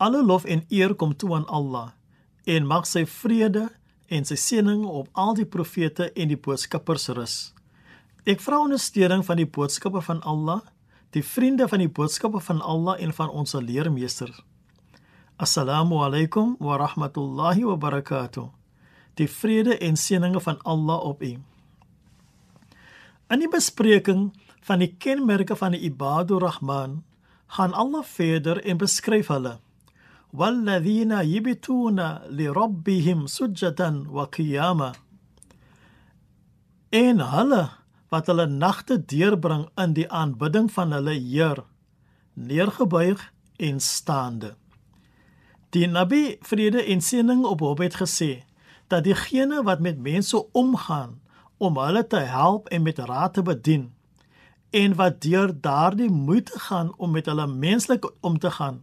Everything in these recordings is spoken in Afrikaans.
Alle lof en eer kom toe aan Allah en mag sy vrede en sy seëning op al die profete en die boodskappers rus. Ek vra ondersteuning van die boodskappe van Allah, die vriende van die boodskappe van Allah en van ons leermeester. Assalamu alaykum wa rahmatullahi wa barakatuh die vrede en seëninge van Allah op u. In die bespreking van die kenmerke van die Ibadur Rahman gaan Allah verder en beskryf hulle. Walladhina yibtuna li rabbihim sujadan wa qiyama. En hulle wat hulle nagte deurbring in die aanbidding van hulle Heer, neergebuig en staande. Die Nabi vrede en seëning op hom het gesê dat diegene wat met mense omgaan om hulle te help en met raad te bedien en wat deur daardie moeite gaan om met hulle menslik om te gaan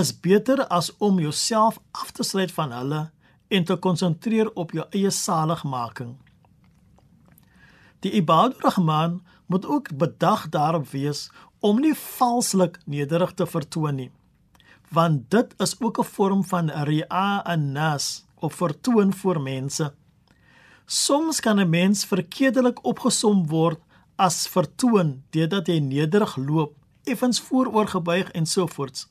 is beter as om jouself af te sluit van hulle en te konsentreer op jou eie saligmaking. Die Ibadur Rahman moet ook bedag daarop wees om nie valslik nederig te vertoon nie want dit is ook 'n vorm van ri'a an-nas of vertoon voor mense. Soms kan 'n mens verkeerdelik opgesom word as vertoon deurdat hy nederig loop, effens vooroorgebuig en so voorts.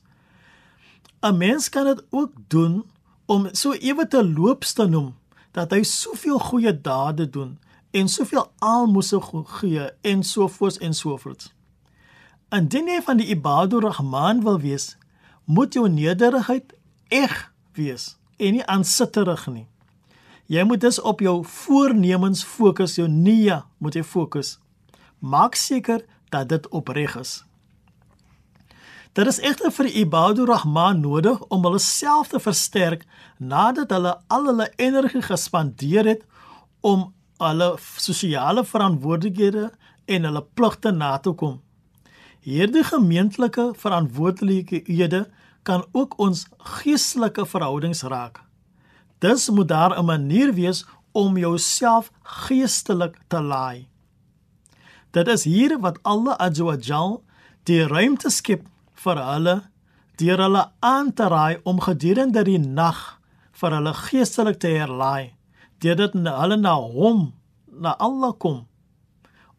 'n Mens kan dit ook doen om so ewe te loops te noem dat hy soveel goeie dade doen en soveel almoses gee en so voorts en so voorts. Indien jy van die Ibadur Rahman wil wees, moet jou nederigheid eg wees en nie aansitterig nie. Jy moet dus op jou voornemens fokus, jou nia moet jy fokus. Maak seker dat dit opreg is. Dit is egter vir Ibadur Rahman nodig om hulle self te versterk nadat hulle al hulle energie gespandeer het om hulle sosiale verantwoordelikhede en hulle pligte na te kom. Hierdie gemeentelike verantwoordelikhede kan ook ons geestelike verhoudings raak. Dus moet daar 'n manier wees om jouself geestelik te laai. Dit is hier wat Allah Azza die ruimte skep vir hulle deur hulle aan te raai om gedurende die nag vir hulle geestelik te herlaai, deurdat hulle na hom, na Allah kom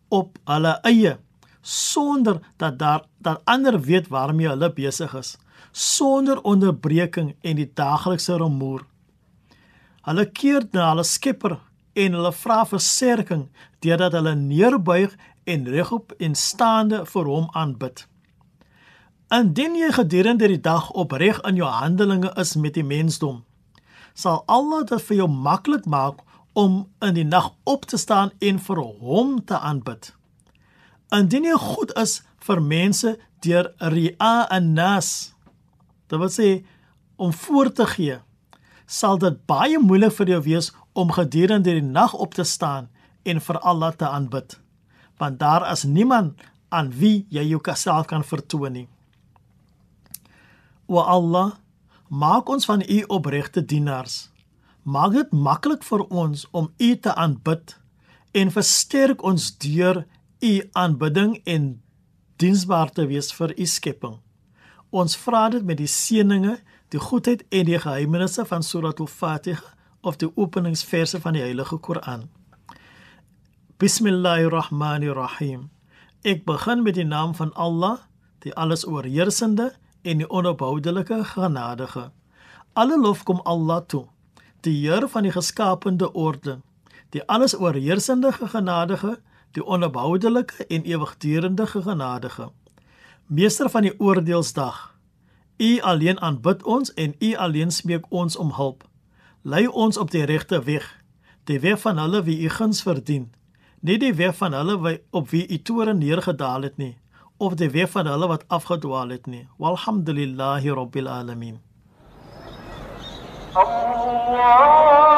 op hulle eie sonder dat daar dat ander weet waarmee hulle besig is sonder onderbreking en die daaglikse rumoer. Hulle keer na hulle Skepper en hulle vra versterking deurdat hulle neerbuig en regop en staande voor hom aanbid. Indien jy gedurende die dag opreg in jou handelinge is met die mensdom, sal Allah dit vir jou maklik maak om in die nag op te staan en vir hom te aanbid. Indien jy goed is vir mense deur ri'a an-nas, dit wil sê om voor te gee, sal dit baie moeilik vir jou wees om gedurende die nag op te staan en vir Allah te aanbid, want daar is niemand aan wie jy jou self kan vertoon nie. O Allah, maak ons van U opregte dienaars. Maak dit maklik vir ons om U te aanbid en versterk ons deur U aanbidding en diensbaar te wees vir U skepping. Ons vra dit met die seëninge, die goedheid en die geheimenisse van Surah Al-Fatiha of die openingsverse van die Heilige Koran. Bismillahirrahmanirrahim. Ek begin met die naam van Allah, die alles oorheersende en die onophoudelike genadige. Alle lof kom Allah toe, die Heer van die geskapende orde, die alles oorheersende genadige, die onophoudelike en ewigdurende genadige. Meester van die oordeelsdag. U alleen aanbid ons en U alleen smeek ons om hulp. Lei ons op die regte weg, die weg van hulle wie U guns verdien, nie die weg van hulle wie op wie U toorn neergedaal het nie of die weg van hulle wat afgedwaal het nie. Walhamdulillahi rabbil alamin. Allah